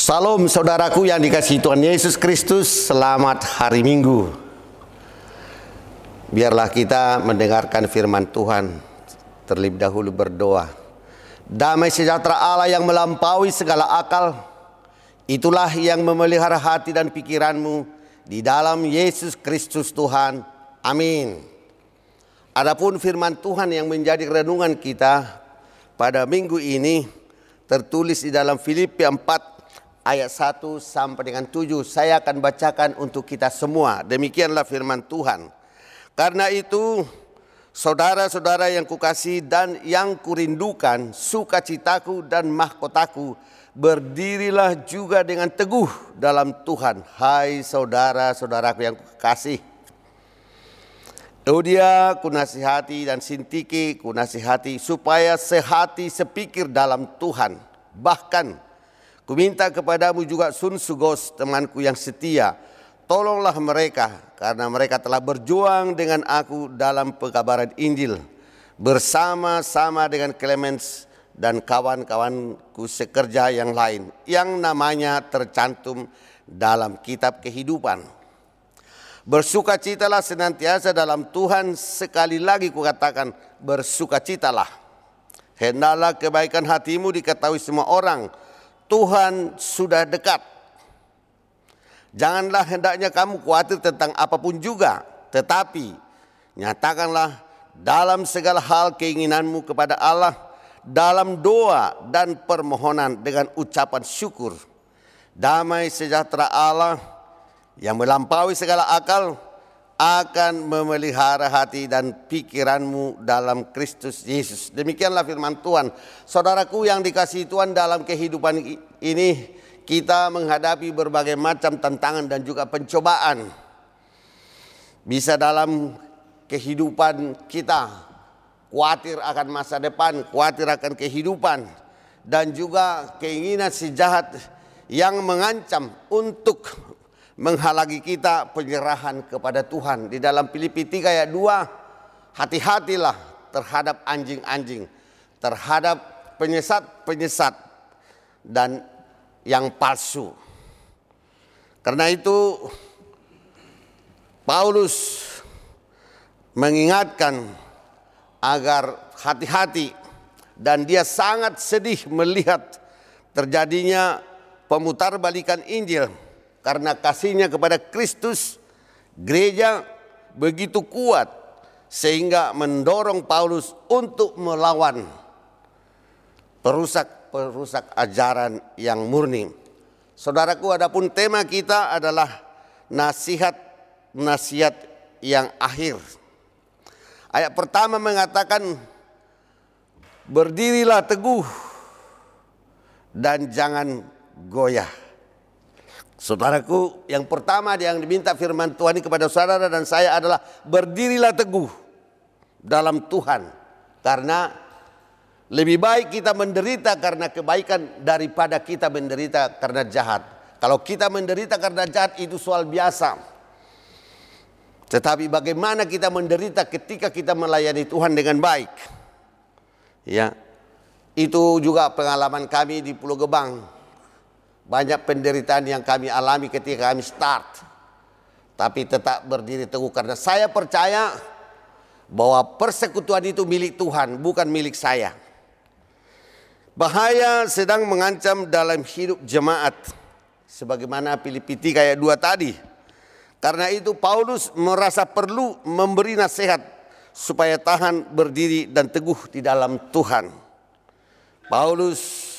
Salam saudaraku yang dikasihi Tuhan Yesus Kristus, selamat hari Minggu. Biarlah kita mendengarkan firman Tuhan. Terlebih dahulu berdoa. Damai sejahtera Allah yang melampaui segala akal, itulah yang memelihara hati dan pikiranmu di dalam Yesus Kristus Tuhan. Amin. Adapun firman Tuhan yang menjadi renungan kita pada minggu ini tertulis di dalam Filipi 4 ayat 1 sampai dengan 7. Saya akan bacakan untuk kita semua. Demikianlah firman Tuhan. Karena itu, saudara-saudara yang kukasih dan yang kurindukan, sukacitaku dan mahkotaku, berdirilah juga dengan teguh dalam Tuhan. Hai saudara-saudaraku yang kukasih. Eudia kunasihati dan Sintiki kunasihati supaya sehati sepikir dalam Tuhan. Bahkan kuminta kepadamu juga Sun Sugos temanku yang setia Tolonglah mereka karena mereka telah berjuang dengan aku dalam pekabaran Injil bersama-sama dengan Clemens dan kawan-kawanku sekerja yang lain yang namanya tercantum dalam kitab kehidupan. Bersukacitalah senantiasa dalam Tuhan sekali lagi kukatakan bersukacitalah. Hendaklah kebaikan hatimu diketahui semua orang. Tuhan sudah dekat. Janganlah hendaknya kamu khawatir tentang apa pun juga, tetapi nyatakanlah dalam segala hal keinginanmu kepada Allah dalam doa dan permohonan dengan ucapan syukur. Damai sejahtera Allah yang melampaui segala akal akan memelihara hati dan pikiranmu dalam Kristus Yesus. Demikianlah firman Tuhan. Saudaraku yang dikasihi Tuhan dalam kehidupan ini, kita menghadapi berbagai macam tantangan dan juga pencobaan. Bisa dalam kehidupan kita khawatir akan masa depan, khawatir akan kehidupan dan juga keinginan si jahat yang mengancam untuk menghalangi kita penyerahan kepada Tuhan. Di dalam Filipi 3 ayat 2, hati-hatilah terhadap anjing-anjing, terhadap penyesat-penyesat dan yang palsu. Karena itu Paulus mengingatkan agar hati-hati dan dia sangat sedih melihat terjadinya pemutarbalikan Injil karena kasihnya kepada Kristus gereja begitu kuat sehingga mendorong Paulus untuk melawan perusak perusak ajaran yang murni. Saudaraku, adapun tema kita adalah nasihat-nasihat yang akhir. Ayat pertama mengatakan berdirilah teguh dan jangan goyah. Saudaraku, yang pertama yang diminta firman Tuhan ini kepada saudara dan saya adalah berdirilah teguh dalam Tuhan. Karena lebih baik kita menderita karena kebaikan daripada kita menderita karena jahat. Kalau kita menderita karena jahat itu soal biasa. Tetapi bagaimana kita menderita ketika kita melayani Tuhan dengan baik? Ya. Itu juga pengalaman kami di Pulau Gebang. Banyak penderitaan yang kami alami ketika kami start. Tapi tetap berdiri teguh karena saya percaya bahwa persekutuan itu milik Tuhan, bukan milik saya. Bahaya sedang mengancam dalam hidup jemaat. Sebagaimana Filipi 3 ayat 2 tadi. Karena itu Paulus merasa perlu memberi nasihat supaya tahan berdiri dan teguh di dalam Tuhan. Paulus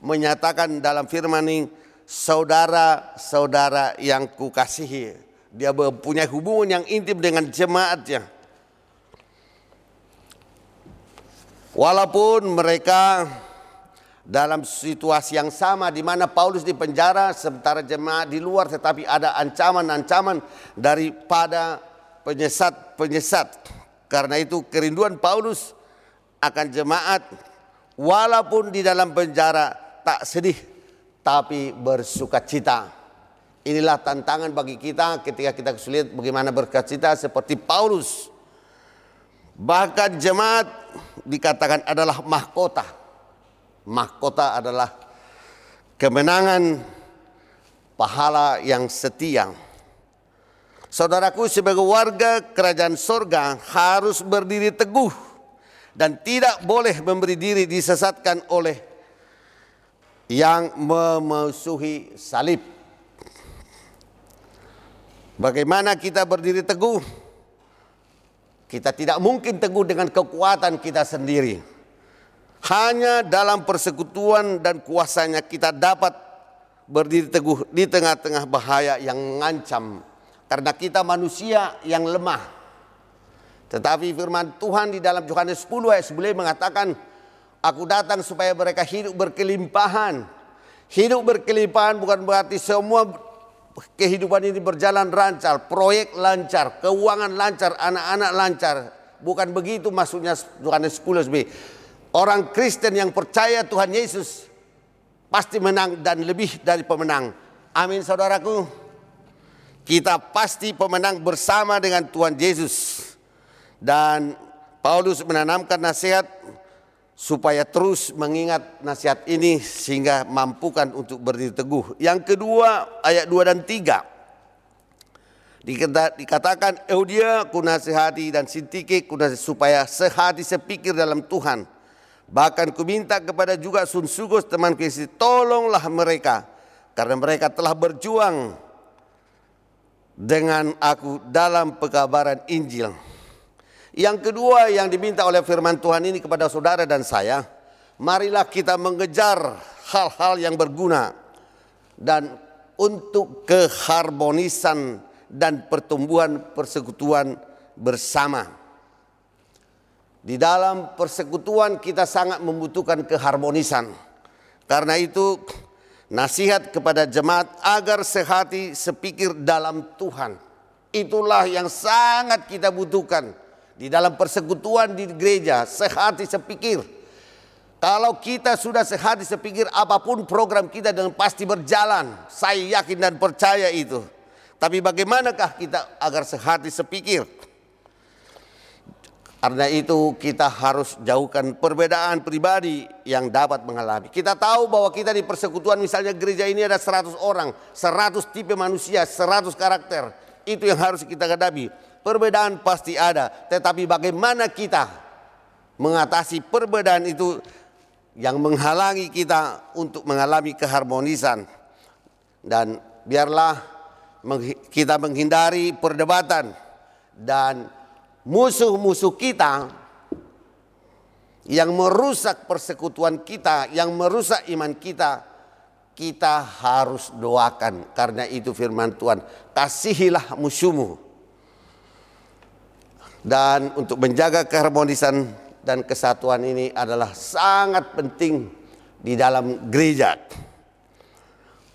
menyatakan dalam firman ini, saudara-saudara yang kukasihi. Dia mempunyai hubungan yang intim dengan jemaatnya. Walaupun mereka dalam situasi yang sama di mana Paulus di penjara sementara jemaat di luar tetapi ada ancaman-ancaman daripada penyesat-penyesat. Karena itu kerinduan Paulus akan jemaat walaupun di dalam penjara tak sedih tapi bersuka cita. Inilah tantangan bagi kita ketika kita kesulitan bagaimana berkacita seperti Paulus. Bahkan jemaat dikatakan adalah mahkota mahkota adalah kemenangan pahala yang setia. Saudaraku sebagai warga kerajaan sorga harus berdiri teguh dan tidak boleh memberi diri disesatkan oleh yang memusuhi salib. Bagaimana kita berdiri teguh? Kita tidak mungkin teguh dengan kekuatan kita sendiri. Hanya dalam persekutuan dan kuasanya kita dapat berdiri teguh di tengah-tengah bahaya yang mengancam karena kita manusia yang lemah. Tetapi firman Tuhan di dalam Yohanes 10 ayat 9 mengatakan, Aku datang supaya mereka hidup berkelimpahan. Hidup berkelimpahan bukan berarti semua kehidupan ini berjalan lancar, proyek lancar, keuangan lancar, anak-anak lancar. Bukan begitu maksudnya Yohanes 10 b. Orang Kristen yang percaya Tuhan Yesus pasti menang dan lebih dari pemenang. Amin saudaraku. Kita pasti pemenang bersama dengan Tuhan Yesus. Dan Paulus menanamkan nasihat supaya terus mengingat nasihat ini sehingga mampukan untuk berdiri teguh. Yang kedua ayat 2 dan 3. Dikatakan Eudia kunasihati dan Sintike kunasihati supaya sehati sepikir dalam Tuhan. Bahkan kuminta kepada juga Sunsugos teman Kristi tolonglah mereka karena mereka telah berjuang dengan aku dalam pekabaran Injil. Yang kedua yang diminta oleh firman Tuhan ini kepada saudara dan saya, marilah kita mengejar hal-hal yang berguna dan untuk keharmonisan dan pertumbuhan persekutuan bersama. Di dalam persekutuan kita sangat membutuhkan keharmonisan. Karena itu Nasihat kepada jemaat agar sehati sepikir dalam Tuhan. Itulah yang sangat kita butuhkan di dalam persekutuan di gereja, sehati sepikir. Kalau kita sudah sehati sepikir apa pun program kita dengan pasti berjalan. Saya yakin dan percaya itu. Tapi bagaimanakah kita agar sehati sepikir? Karena itu kita harus jauhkan perbedaan pribadi yang dapat mengalami. Kita tahu bahwa kita di persekutuan misalnya gereja ini ada 100 orang, 100 tipe manusia, 100 karakter. Itu yang harus kita hadapi. Perbedaan pasti ada, tetapi bagaimana kita mengatasi perbedaan itu yang menghalangi kita untuk mengalami keharmonisan. Dan biarlah kita menghindari perdebatan dan musuh-musuh kita yang merusak persekutuan kita, yang merusak iman kita, kita harus doakan. Karena itu firman Tuhan, kasihilah musuhmu. Dan untuk menjaga keharmonisan dan kesatuan ini adalah sangat penting di dalam gereja.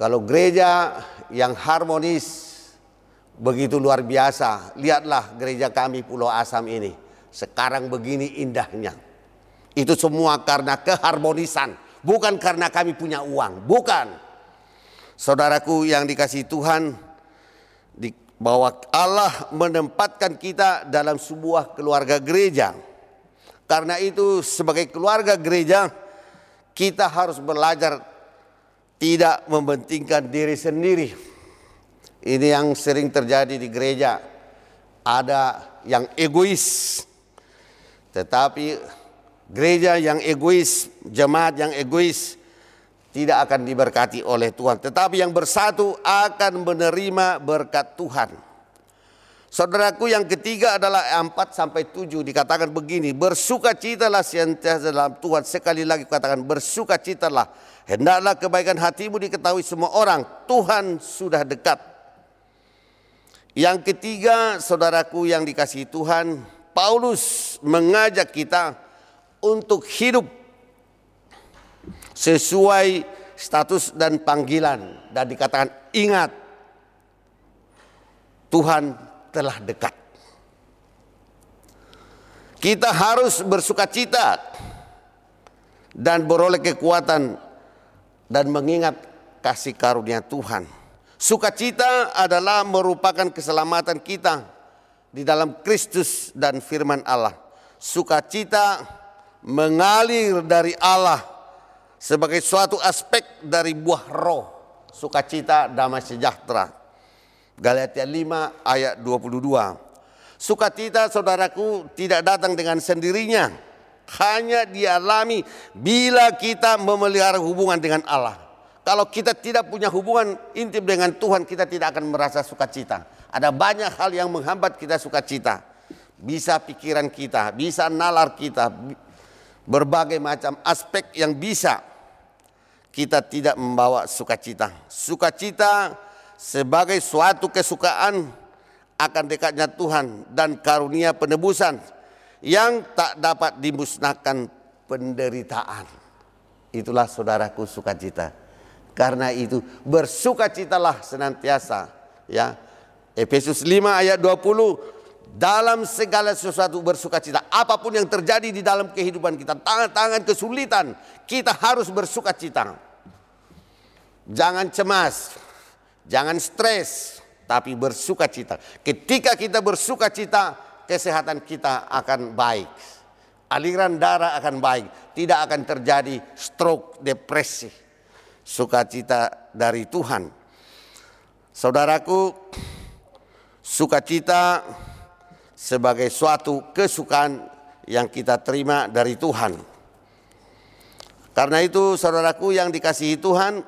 Kalau gereja yang harmonis begitu luar biasa. Lihatlah gereja kami Pulau Asam ini. Sekarang begini indahnya. Itu semua karena keharmonisan. Bukan karena kami punya uang. Bukan. Saudaraku yang dikasih Tuhan. Bahwa Allah menempatkan kita dalam sebuah keluarga gereja. Karena itu sebagai keluarga gereja. Kita harus belajar tidak membentingkan diri sendiri ini yang sering terjadi di gereja. Ada yang egois. Tetapi gereja yang egois, jemaat yang egois tidak akan diberkati oleh Tuhan. Tetapi yang bersatu akan menerima berkat Tuhan. Saudaraku yang ketiga adalah 4 sampai 7 dikatakan begini, bersukacitalah senantiasa dalam Tuhan. Sekali lagi katakan bersukacitalah. Hendaklah kebaikan hatimu diketahui semua orang. Tuhan sudah dekat. Yang ketiga, saudaraku yang dikasih Tuhan, Paulus mengajak kita untuk hidup sesuai status dan panggilan dan dikatakan ingat Tuhan telah dekat. Kita harus bersuka cita dan beroleh kekuatan dan mengingat kasih karunia Tuhan. Sukacita adalah merupakan keselamatan kita di dalam Kristus dan firman Allah. Sukacita mengalir dari Allah sebagai suatu aspek dari buah roh. sukacita, damai sejahtera. Galatia 5 ayat 22. Sukacita saudaraku tidak datang dengan sendirinya. Hanya dialami bila kita memelihara hubungan dengan Allah. Kalau kita tidak punya hubungan intim dengan Tuhan, kita tidak akan merasa sukacita. Ada banyak hal yang menghambat kita sukacita. Bisa pikiran kita, bisa nalar kita, berbagai macam aspek yang bisa kita tidak membawa sukacita. Sukacita sebagai suatu kesukaan akan dekatnya Tuhan dan karunia penebusan yang tak dapat dimusnahkan penderitaan. Itulah saudaraku sukacita. Karena itu bersukacitalah senantiasa ya. Efesus 5 ayat 20 dalam segala sesuatu bersukacita. Apa pun yang terjadi di dalam kehidupan kita, tangan-tangan kesulitan, kita harus bersukacita. Jangan cemas, jangan stres, tapi bersukacita. Ketika kita bersukacita, kesehatan kita akan baik. Aliran darah akan baik, tidak akan terjadi stroke, depresi. Sukacita dari Tuhan. Saudaraku, sukacita sebagai suatu kesukaan yang kita terima dari Tuhan. Karena itu saudaraku yang dikasihi Tuhan,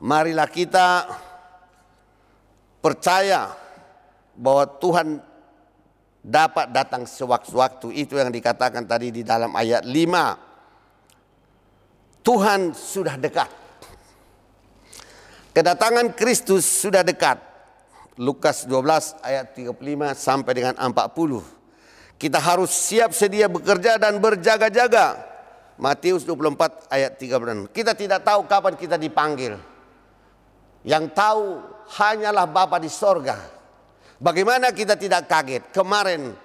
marilah kita percaya bahwa Tuhan dapat datang sewaktu-waktu. Itu yang dikatakan tadi di dalam ayat 5. Tuhan sudah dekat. Kedatangan Kristus sudah dekat. Lukas 12 ayat 35 sampai dengan 40. Kita harus siap sedia bekerja dan berjaga-jaga. Matius 24 ayat 36. Kita tidak tahu kapan kita dipanggil. Yang tahu hanyalah Bapa di sorga. Bagaimana kita tidak kaget? Kemarin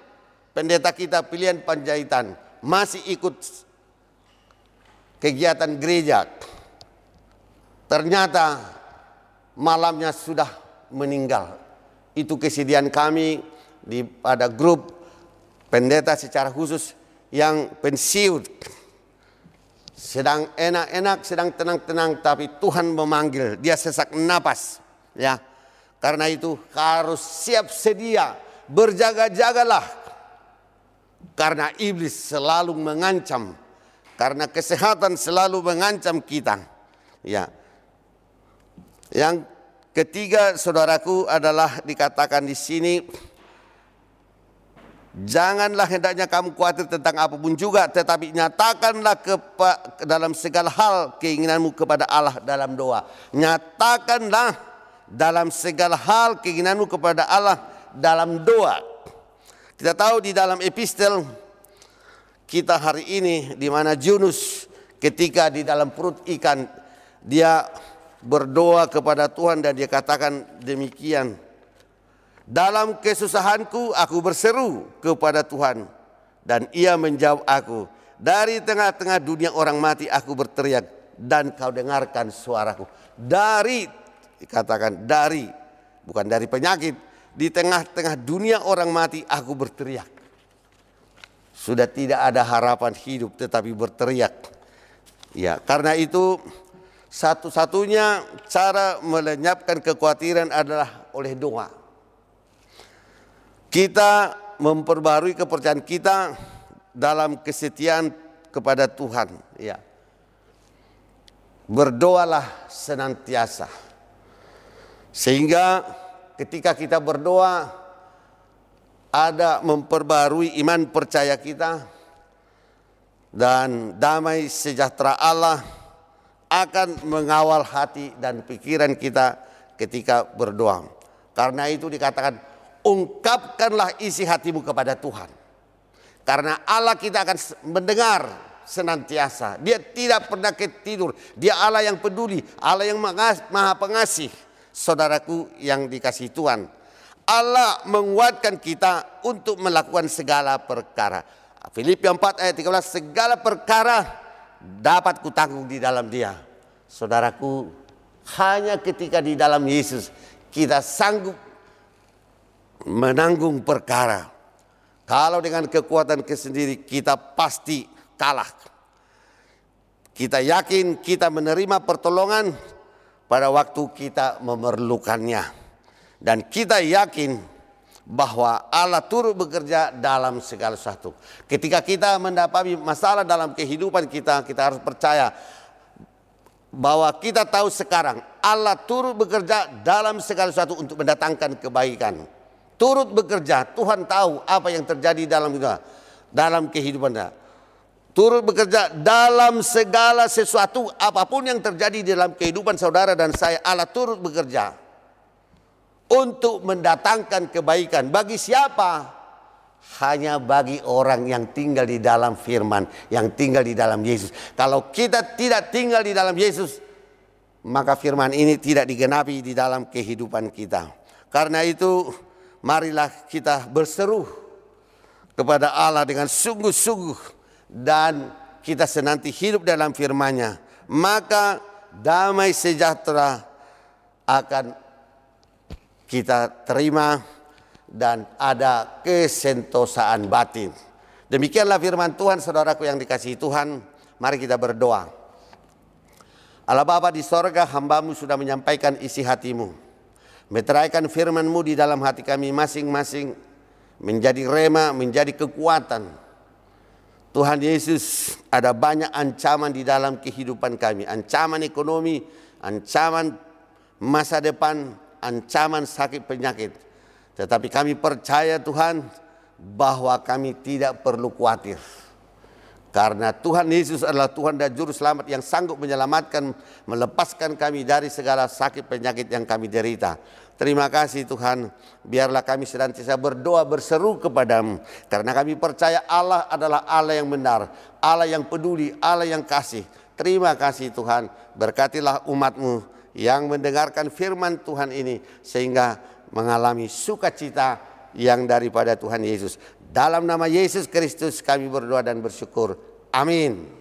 pendeta kita pilihan Panjaitan masih ikut kegiatan gereja. Ternyata malamnya sudah meninggal itu kesedihan kami di pada grup pendeta secara khusus yang pensiun sedang enak-enak, sedang tenang-tenang, tapi Tuhan memanggil, dia sesak napas, ya. Karena itu harus siap sedia, berjaga-jagalah. Karena iblis selalu mengancam, karena kesehatan selalu mengancam kita, ya. Yang Ketiga, saudaraku adalah dikatakan di sini, janganlah hendaknya kamu khawatir tentang apa pun juga, tetapi nyatakanlah kepa, dalam segala hal keinginanmu kepada Allah dalam doa. Nyatakanlah dalam segala hal keinginanmu kepada Allah dalam doa. Kita tahu di dalam epistel kita hari ini di mana Junus ketika di dalam perut ikan dia berdoa kepada Tuhan dan dia katakan demikian. Dalam kesusahanku aku berseru kepada Tuhan dan ia menjawab aku. Dari tengah-tengah dunia orang mati aku berteriak dan kau dengarkan suaraku. Dari dikatakan dari bukan dari penyakit di tengah-tengah dunia orang mati aku berteriak. Sudah tidak ada harapan hidup tetapi berteriak. Ya, karena itu satu-satunya cara melenyapkan kekhawatiran adalah oleh doa. Kita memperbarui kepercayaan kita dalam kesetiaan kepada Tuhan. Ya. Berdoalah senantiasa. Sehingga ketika kita berdoa ada memperbarui iman percaya kita dan damai sejahtera Allah akan mengawal hati dan pikiran kita ketika berdoa. Karena itu dikatakan ungkapkanlah isi hatimu kepada Tuhan. Karena Allah kita akan mendengar senantiasa. Dia tidak pernah tidur. Dia Allah yang peduli, Allah yang maha pengasih. Saudaraku yang dikasih Tuhan. Allah menguatkan kita untuk melakukan segala perkara. Filipi 4 ayat 13 segala perkara dapat kutanggung di dalam dia. Saudaraku, hanya ketika di dalam Yesus kita sanggup menanggung perkara. Kalau dengan kekuatan kesendiri kita pasti kalah. Kita yakin kita menerima pertolongan pada waktu kita memerlukannya. Dan kita yakin bahwa Allah turut bekerja dalam segala sesuatu. Ketika kita mendapati masalah dalam kehidupan kita, kita harus percaya bahwa kita tahu sekarang Allah turut bekerja dalam segala sesuatu untuk mendatangkan kebaikan. Turut bekerja, Tuhan tahu apa yang terjadi dalam kita, dalam kehidupan kita. Turut bekerja dalam segala sesuatu apa pun yang terjadi dalam kehidupan saudara dan saya Allah turut bekerja untuk mendatangkan kebaikan bagi siapa? Hanya bagi orang yang tinggal di dalam firman, yang tinggal di dalam Yesus. Kalau kita tidak tinggal di dalam Yesus, maka firman ini tidak digenapi di dalam kehidupan kita. Karena itu, marilah kita berseru kepada Allah dengan sungguh-sungguh dan kita senanti hidup dalam firman-Nya. Maka damai sejahtera akan kita terima dan ada kesentosaan batin. Demikianlah firman Tuhan saudaraku yang dikasihi Tuhan. Mari kita berdoa. Allah Bapa di sorga hambamu sudah menyampaikan isi hatimu. Meteraikan firmanmu di dalam hati kami masing-masing. Menjadi rema, menjadi kekuatan. Tuhan Yesus ada banyak ancaman di dalam kehidupan kami. Ancaman ekonomi, ancaman masa depan, ancaman sakit penyakit. Tetapi kami percaya Tuhan bahwa kami tidak perlu khawatir. Karena Tuhan Yesus adalah Tuhan dan Juru Selamat yang sanggup menyelamatkan, melepaskan kami dari segala sakit penyakit yang kami derita. Terima kasih Tuhan, biarlah kami senantiasa berdoa berseru kepadamu. Karena kami percaya Allah adalah Allah yang benar, Allah yang peduli, Allah yang kasih. Terima kasih Tuhan, berkatilah umatmu yang mendengarkan firman Tuhan ini sehingga mengalami sukacita yang daripada Tuhan Yesus. Dalam nama Yesus Kristus kami berdoa dan bersyukur. Amin.